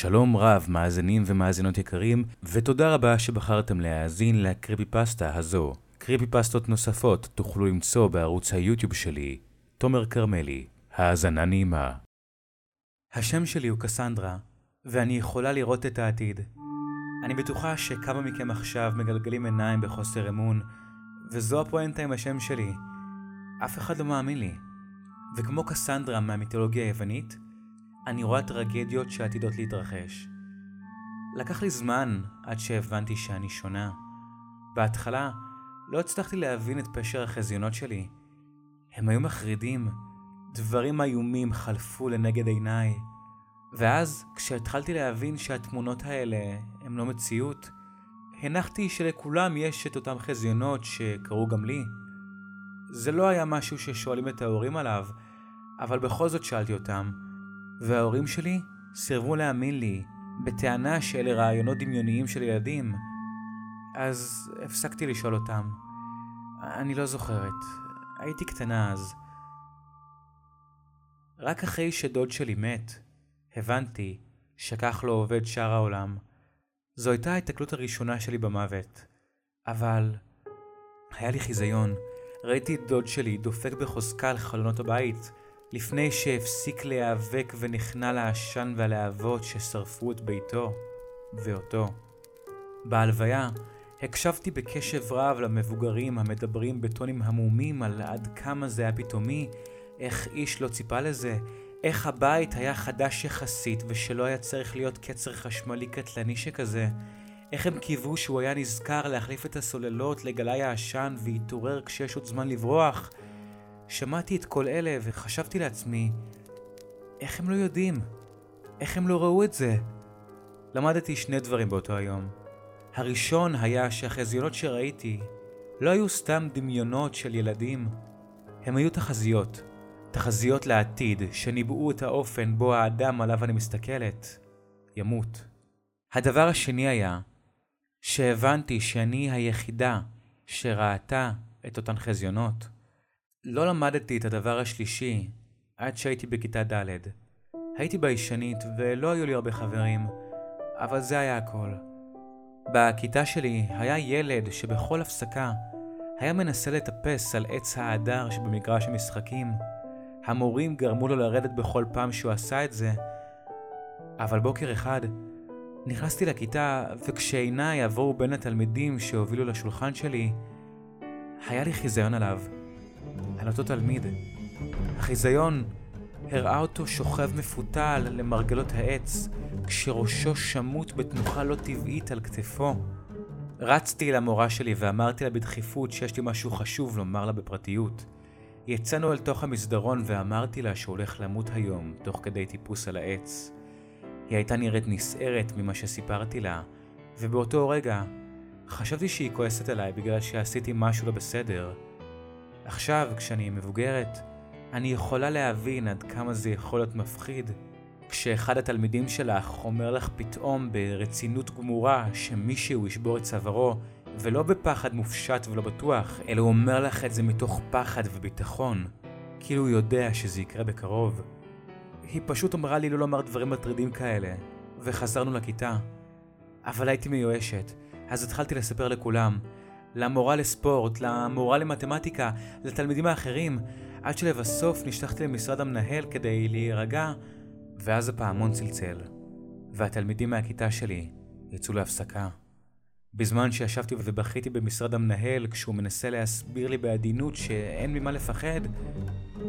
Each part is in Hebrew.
שלום רב, מאזינים ומאזינות יקרים, ותודה רבה שבחרתם להאזין לקריפי פסטה הזו. קריפי פסטות נוספות תוכלו למצוא בערוץ היוטיוב שלי, תומר כרמלי. האזנה נעימה. השם שלי הוא קסנדרה, ואני יכולה לראות את העתיד. אני בטוחה שכמה מכם עכשיו מגלגלים עיניים בחוסר אמון, וזו הפואנטה עם השם שלי. אף אחד לא מאמין לי. וכמו קסנדרה מהמיתולוגיה היוונית, אני רואה טרגדיות שעתידות להתרחש. לקח לי זמן עד שהבנתי שאני שונה. בהתחלה לא הצלחתי להבין את פשר החזיונות שלי. הם היו מחרידים, דברים איומים חלפו לנגד עיניי. ואז, כשהתחלתי להבין שהתמונות האלה הם לא מציאות, הנחתי שלכולם יש את אותם חזיונות שקרו גם לי. זה לא היה משהו ששואלים את ההורים עליו, אבל בכל זאת שאלתי אותם, וההורים שלי סירבו להאמין לי, בטענה שאלה רעיונות דמיוניים של ילדים. אז הפסקתי לשאול אותם. אני לא זוכרת, הייתי קטנה אז. רק אחרי שדוד שלי מת, הבנתי שכך לא עובד שאר העולם. זו הייתה ההתקלות הראשונה שלי במוות. אבל היה לי חיזיון. ראיתי את דוד שלי דופק בחוזקה על חלונות הבית, לפני שהפסיק להיאבק ונכנע לעשן והלהבות ששרפו את ביתו ואותו. בהלוויה הקשבתי בקשב רב למבוגרים המדברים בטונים המומים על עד כמה זה היה פתאומי, איך איש לא ציפה לזה, איך הבית היה חדש יחסית ושלא היה צריך להיות קצר חשמלי קטלני שכזה, איך הם קיוו שהוא היה נזכר להחליף את הסוללות לגלאי העשן והתעורר כשיש עוד זמן לברוח. שמעתי את כל אלה וחשבתי לעצמי, איך הם לא יודעים? איך הם לא ראו את זה? למדתי שני דברים באותו היום. הראשון היה שהחזיונות שראיתי לא היו סתם דמיונות של ילדים, הם היו תחזיות. תחזיות לעתיד שניבאו את האופן בו האדם עליו אני מסתכלת ימות. הדבר השני היה שהבנתי שאני היחידה שראתה את אותן חזיונות. לא למדתי את הדבר השלישי עד שהייתי בכיתה ד'. הייתי ביישנית ולא היו לי הרבה חברים, אבל זה היה הכל. בכיתה שלי היה ילד שבכל הפסקה היה מנסה לטפס על עץ ההדר שבמגרש המשחקים. המורים גרמו לו לרדת בכל פעם שהוא עשה את זה, אבל בוקר אחד נכנסתי לכיתה וכשעיניי עברו בין התלמידים שהובילו לשולחן שלי, היה לי חיזיון עליו. על אותו תלמיד. החיזיון הראה אותו שוכב מפותל למרגלות העץ, כשראשו שמוט בתנוחה לא טבעית על כתפו. רצתי למורה שלי ואמרתי לה בדחיפות שיש לי משהו חשוב לומר לה בפרטיות. יצאנו אל תוך המסדרון ואמרתי לה שהוא הולך למות היום, תוך כדי טיפוס על העץ. היא הייתה נראית נסערת ממה שסיפרתי לה, ובאותו רגע חשבתי שהיא כועסת עליי בגלל שעשיתי משהו לא בסדר. עכשיו, כשאני מבוגרת, אני יכולה להבין עד כמה זה יכול להיות מפחיד. כשאחד התלמידים שלך אומר לך פתאום ברצינות גמורה שמישהו ישבור את צווארו, ולא בפחד מופשט ולא בטוח, אלא הוא אומר לך את זה מתוך פחד וביטחון, כאילו הוא יודע שזה יקרה בקרוב. היא פשוט אמרה לי לא לומר דברים מטרידים כאלה, וחזרנו לכיתה. אבל הייתי מיואשת, אז התחלתי לספר לכולם, למורה לספורט, למורה למתמטיקה, לתלמידים האחרים, עד שלבסוף נשלחתי למשרד המנהל כדי להירגע, ואז הפעמון צלצל, והתלמידים מהכיתה שלי יצאו להפסקה. בזמן שישבתי ובכיתי במשרד המנהל כשהוא מנסה להסביר לי בעדינות שאין ממה לפחד,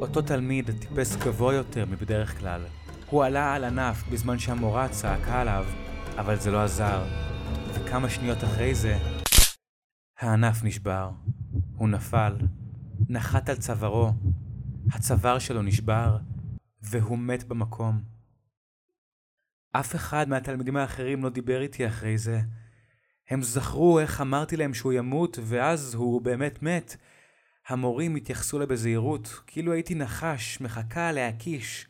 אותו תלמיד טיפס גבוה יותר מבדרך כלל. הוא עלה על ענף בזמן שהמורה צעקה עליו, אבל זה לא עזר, וכמה שניות אחרי זה הענף נשבר, הוא נפל, נחת על צווארו, הצוואר שלו נשבר, והוא מת במקום. אף אחד מהתלמידים האחרים לא דיבר איתי אחרי זה. הם זכרו איך אמרתי להם שהוא ימות, ואז הוא באמת מת. המורים התייחסו לה בזהירות, כאילו הייתי נחש, מחכה להקיש.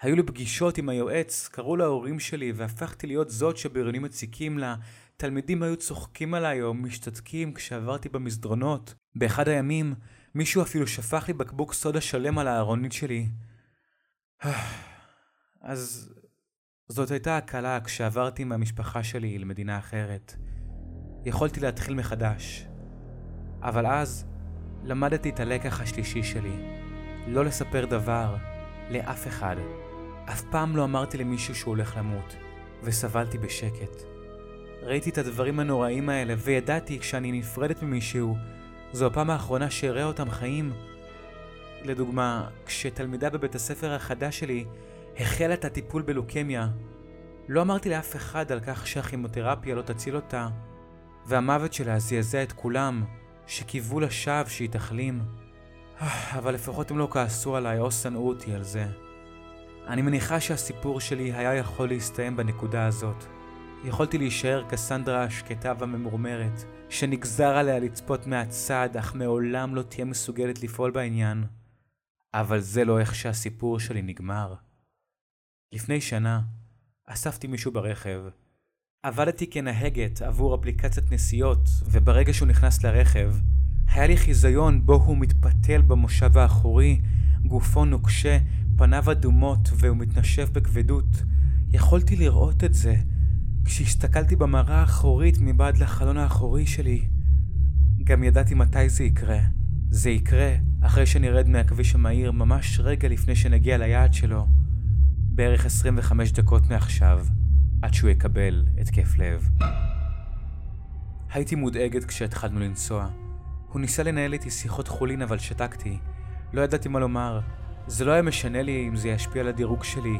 היו לי פגישות עם היועץ, קראו להורים שלי, והפכתי להיות זאת שבריונים מציקים לה, תלמידים היו צוחקים עליי או משתתקים כשעברתי במסדרונות. באחד הימים, מישהו אפילו שפך לי בקבוק סודה שלם על הארונית שלי. אז זאת הייתה הקלה כשעברתי מהמשפחה שלי למדינה אחרת. יכולתי להתחיל מחדש. אבל אז למדתי את הלקח השלישי שלי, לא לספר דבר לאף אחד. אף פעם לא אמרתי למישהו שהוא הולך למות, וסבלתי בשקט. ראיתי את הדברים הנוראים האלה, וידעתי כשאני נפרדת ממישהו, זו הפעם האחרונה שאראה אותם חיים. לדוגמה, כשתלמידה בבית הספר החדש שלי החלה את הטיפול בלוקמיה, לא אמרתי לאף אחד על כך שהכימותרפיה לא תציל אותה, והמוות שלה זעזע את כולם, שקיוו לשווא שהיא תחלים. אבל לפחות הם לא כעסו עליי או שנאו אותי על זה. אני מניחה שהסיפור שלי היה יכול להסתיים בנקודה הזאת. יכולתי להישאר קסנדרה השקטה והממורמרת, שנגזר עליה לצפות מהצד, אך מעולם לא תהיה מסוגלת לפעול בעניין. אבל זה לא איך שהסיפור שלי נגמר. לפני שנה, אספתי מישהו ברכב. עבדתי כנהגת עבור אפליקציית נסיעות, וברגע שהוא נכנס לרכב, היה לי חיזיון בו הוא מתפתל במושב האחורי, גופו נוקשה, פניו אדומות והוא מתנשף בכבדות. יכולתי לראות את זה כשהסתכלתי במראה האחורית מבעד לחלון האחורי שלי. גם ידעתי מתי זה יקרה. זה יקרה אחרי שנרד מהכביש המהיר ממש רגע לפני שנגיע ליעד שלו. בערך 25 דקות מעכשיו, עד שהוא יקבל התקף לב. הייתי מודאגת כשהתחלנו לנסוע. הוא ניסה לנהל איתי שיחות חולין אבל שתקתי. לא ידעתי מה לומר. זה לא היה משנה לי אם זה ישפיע על הדירוג שלי.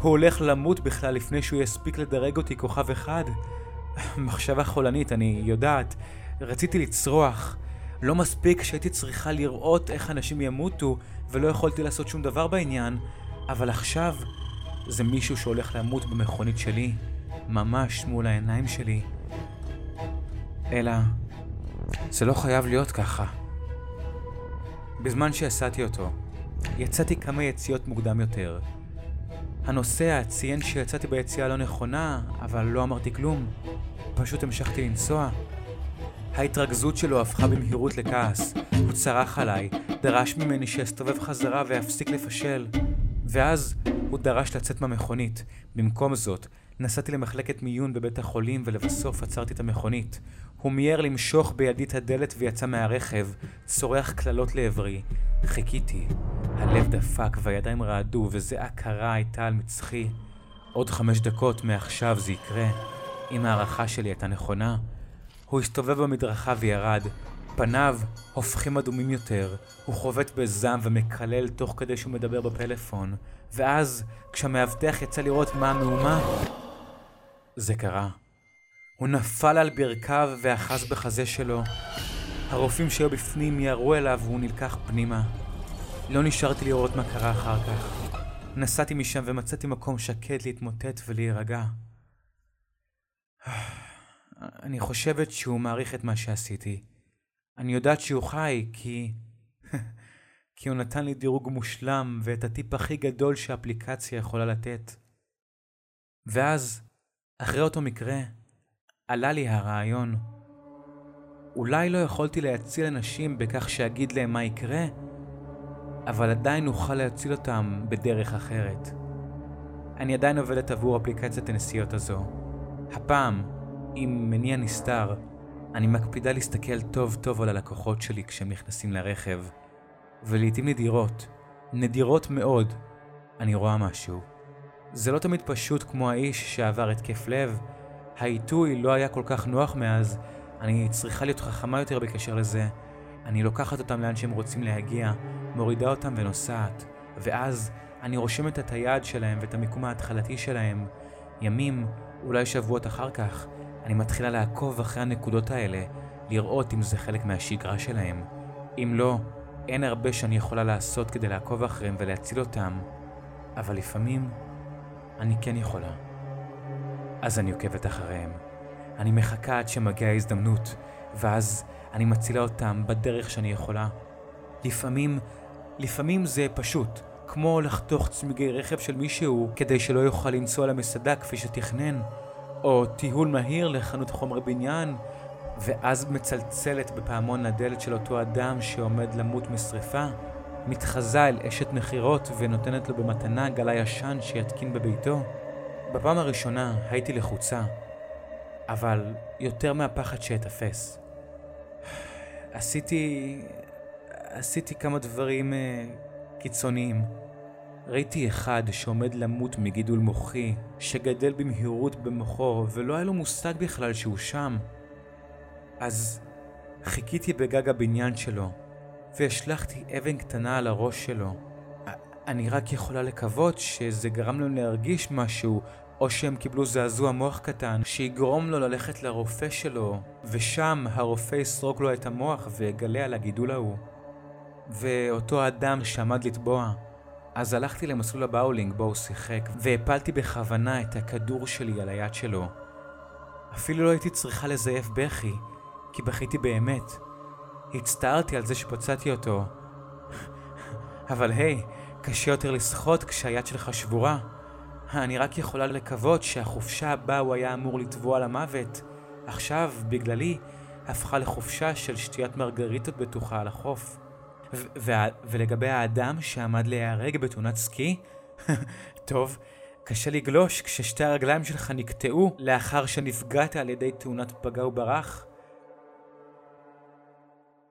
הוא הולך למות בכלל לפני שהוא יספיק לדרג אותי כוכב אחד. מחשבה חולנית, אני יודעת. רציתי לצרוח. לא מספיק שהייתי צריכה לראות איך אנשים ימותו, ולא יכולתי לעשות שום דבר בעניין, אבל עכשיו זה מישהו שהולך למות במכונית שלי, ממש מול העיניים שלי. אלא, זה לא חייב להיות ככה. בזמן שהסעתי אותו, יצאתי כמה יציאות מוקדם יותר. הנוסע ציין שיצאתי ביציאה לא נכונה, אבל לא אמרתי כלום. פשוט המשכתי לנסוע. ההתרכזות שלו הפכה במהירות לכעס. הוא צרח עליי, דרש ממני שאסתובב חזרה ואפסיק לפשל. ואז הוא דרש לצאת מהמכונית. במקום זאת, נסעתי למחלקת מיון בבית החולים ולבסוף עצרתי את המכונית. הוא מיהר למשוך בידי את הדלת ויצא מהרכב, צורח קללות לעברי. חיכיתי. הלב דפק והידיים רעדו וזיעה קרה הייתה על מצחי. עוד חמש דקות מעכשיו זה יקרה. אם ההערכה שלי הייתה נכונה. הוא הסתובב במדרכה וירד. פניו הופכים אדומים יותר. הוא חובט בזעם ומקלל תוך כדי שהוא מדבר בפלאפון. ואז, כשהמאבטח יצא לראות מה המהומה, זה קרה. הוא נפל על ברכיו ואחז בחזה שלו. הרופאים שהיו בפנים ירו אליו והוא נלקח פנימה. לא נשארתי לראות מה קרה אחר כך. נסעתי משם ומצאתי מקום שקט להתמוטט ולהירגע. אני חושבת שהוא מעריך את מה שעשיתי. אני יודעת שהוא חי כי... כי הוא נתן לי דירוג מושלם ואת הטיפ הכי גדול שהאפליקציה יכולה לתת. ואז, אחרי אותו מקרה, עלה לי הרעיון. אולי לא יכולתי להציל אנשים בכך שאגיד להם מה יקרה, אבל עדיין אוכל להציל אותם בדרך אחרת. אני עדיין עובדת עבור אפליקציית הנסיעות הזו. הפעם, עם מניע נסתר, אני מקפידה להסתכל טוב טוב על הלקוחות שלי כשהם נכנסים לרכב, ולעיתים נדירות, נדירות מאוד, אני רואה משהו. זה לא תמיד פשוט כמו האיש שעבר התקף לב, העיתוי לא היה כל כך נוח מאז, אני צריכה להיות חכמה יותר בקשר לזה. אני לוקחת אותם לאן שהם רוצים להגיע, מורידה אותם ונוסעת, ואז אני רושמת את היעד שלהם ואת המיקום ההתחלתי שלהם. ימים, אולי שבועות אחר כך, אני מתחילה לעקוב אחרי הנקודות האלה, לראות אם זה חלק מהשגרה שלהם. אם לא, אין הרבה שאני יכולה לעשות כדי לעקוב אחריהם ולהציל אותם, אבל לפעמים אני כן יכולה. אז אני עוקבת אחריהם. אני מחכה עד שמגיעה ההזדמנות, ואז אני מצילה אותם בדרך שאני יכולה. לפעמים, לפעמים זה פשוט, כמו לחתוך צמיגי רכב של מישהו כדי שלא יוכל לנסוע למסעדה כפי שתכנן, או טיול מהיר לחנות חומר בניין, ואז מצלצלת בפעמון הדלת של אותו אדם שעומד למות משרפה. מתחזה אל אשת מכירות ונותנת לו במתנה גלה ישן שיתקין בביתו. בפעם הראשונה הייתי לחוצה, אבל יותר מהפחד שאתפס. עשיתי... עשיתי כמה דברים uh, קיצוניים. ראיתי אחד שעומד למות מגידול מוחי, שגדל במהירות במוחו, ולא היה לו מושג בכלל שהוא שם. אז חיכיתי בגג הבניין שלו, והשלכתי אבן קטנה על הראש שלו. אני רק יכולה לקוות שזה גרם להם להרגיש משהו, או שהם קיבלו זעזוע מוח קטן שיגרום לו ללכת לרופא שלו, ושם הרופא יסרוק לו את המוח ויגלה על הגידול ההוא. ואותו אדם שעמד לטבוע. אז הלכתי למסלול הבאולינג בו הוא שיחק, והפלתי בכוונה את הכדור שלי על היד שלו. אפילו לא הייתי צריכה לזייף בכי, כי בכיתי באמת. הצטערתי על זה שפצעתי אותו. אבל היי, קשה יותר לשחות כשהיד שלך שבורה. אני רק יכולה לקוות שהחופשה בה הוא היה אמור לטבוע למוות, עכשיו, בגללי, הפכה לחופשה של שתיית מרגריטות בטוחה על החוף. ולגבי האדם שעמד להיהרג בתאונת סקי? טוב, קשה לגלוש כששתי הרגליים שלך נקטעו לאחר שנפגעת על ידי תאונת פגע וברח.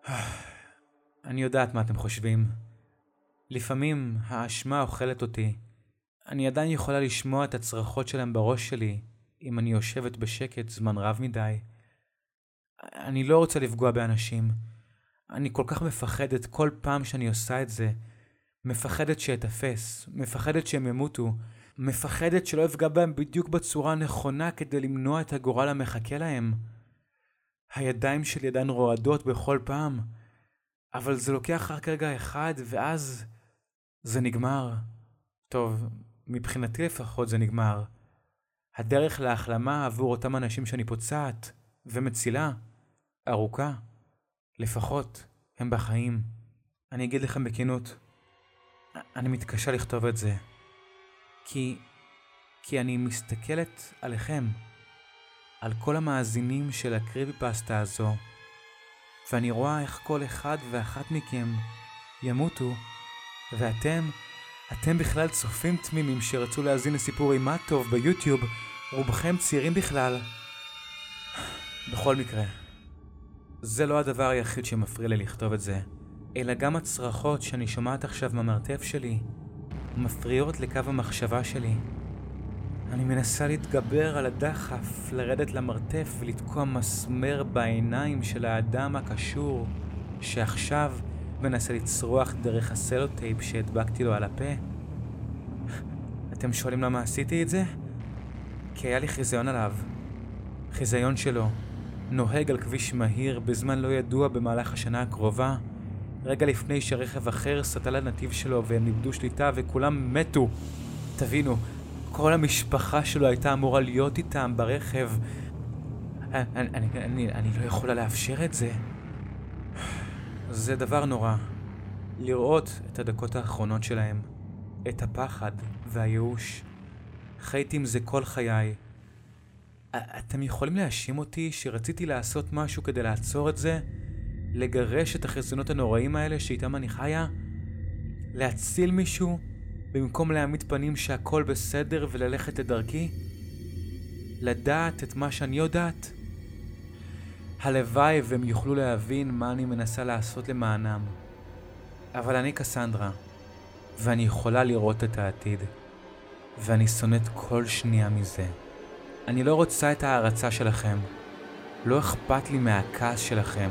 אני יודעת מה אתם חושבים. לפעמים האשמה אוכלת אותי. אני עדיין יכולה לשמוע את הצרחות שלהם בראש שלי, אם אני יושבת בשקט זמן רב מדי. אני לא רוצה לפגוע באנשים. אני כל כך מפחדת כל פעם שאני עושה את זה. מפחדת שאתפס, מפחדת שהם ימותו, מפחדת שלא אפגע בהם בדיוק בצורה הנכונה כדי למנוע את הגורל המחכה להם. הידיים שלי עדיין רועדות בכל פעם, אבל זה לוקח רק רגע אחד ואז זה נגמר. טוב, מבחינתי לפחות זה נגמר. הדרך להחלמה עבור אותם אנשים שאני פוצעת ומצילה ארוכה. לפחות הם בחיים. אני אגיד לכם בכנות, אני מתקשה לכתוב את זה. כי... כי אני מסתכלת עליכם, על כל המאזינים של הקריבי פסטה הזו, ואני רואה איך כל אחד ואחת מכם ימותו, ואתם, אתם בכלל צופים תמימים שרצו להאזין לסיפור אימה טוב ביוטיוב, רובכם צעירים בכלל. בכל מקרה, זה לא הדבר היחיד שמפריע לי לכתוב את זה, אלא גם הצרחות שאני שומעת עכשיו מהמרתף שלי, מפריעות לקו המחשבה שלי. אני מנסה להתגבר על הדחף, לרדת למרתף ולתקוע מסמר בעיניים של האדם הקשור, שעכשיו מנסה לצרוח דרך הסלוטייפ שהדבקתי לו על הפה. אתם שואלים למה עשיתי את זה? כי היה לי חיזיון עליו. חיזיון שלו, נוהג על כביש מהיר בזמן לא ידוע במהלך השנה הקרובה, רגע לפני שרכב אחר סטה לנתיב שלו והם איבדו שליטה וכולם מתו. תבינו, כל המשפחה שלו הייתה אמורה להיות איתם ברכב. אני, אני, אני, אני לא יכולה לאפשר את זה. זה דבר נורא. לראות את הדקות האחרונות שלהם, את הפחד והייאוש. חייתי עם זה כל חיי. אתם יכולים להאשים אותי שרציתי לעשות משהו כדי לעצור את זה? לגרש את החסרונות הנוראים האלה שאיתם אני חיה? להציל מישהו במקום להעמיד פנים שהכל בסדר וללכת לדרכי? לדעת את מה שאני יודעת? הלוואי והם יוכלו להבין מה אני מנסה לעשות למענם. אבל אני קסנדרה, ואני יכולה לראות את העתיד, ואני שונאת כל שנייה מזה. אני לא רוצה את ההערצה שלכם. לא אכפת לי מהכעס שלכם.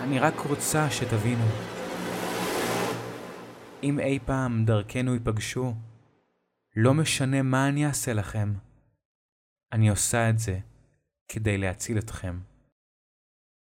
אני רק רוצה שתבינו. אם אי פעם דרכנו ייפגשו, לא משנה מה אני אעשה לכם, אני עושה את זה כדי להציל אתכם.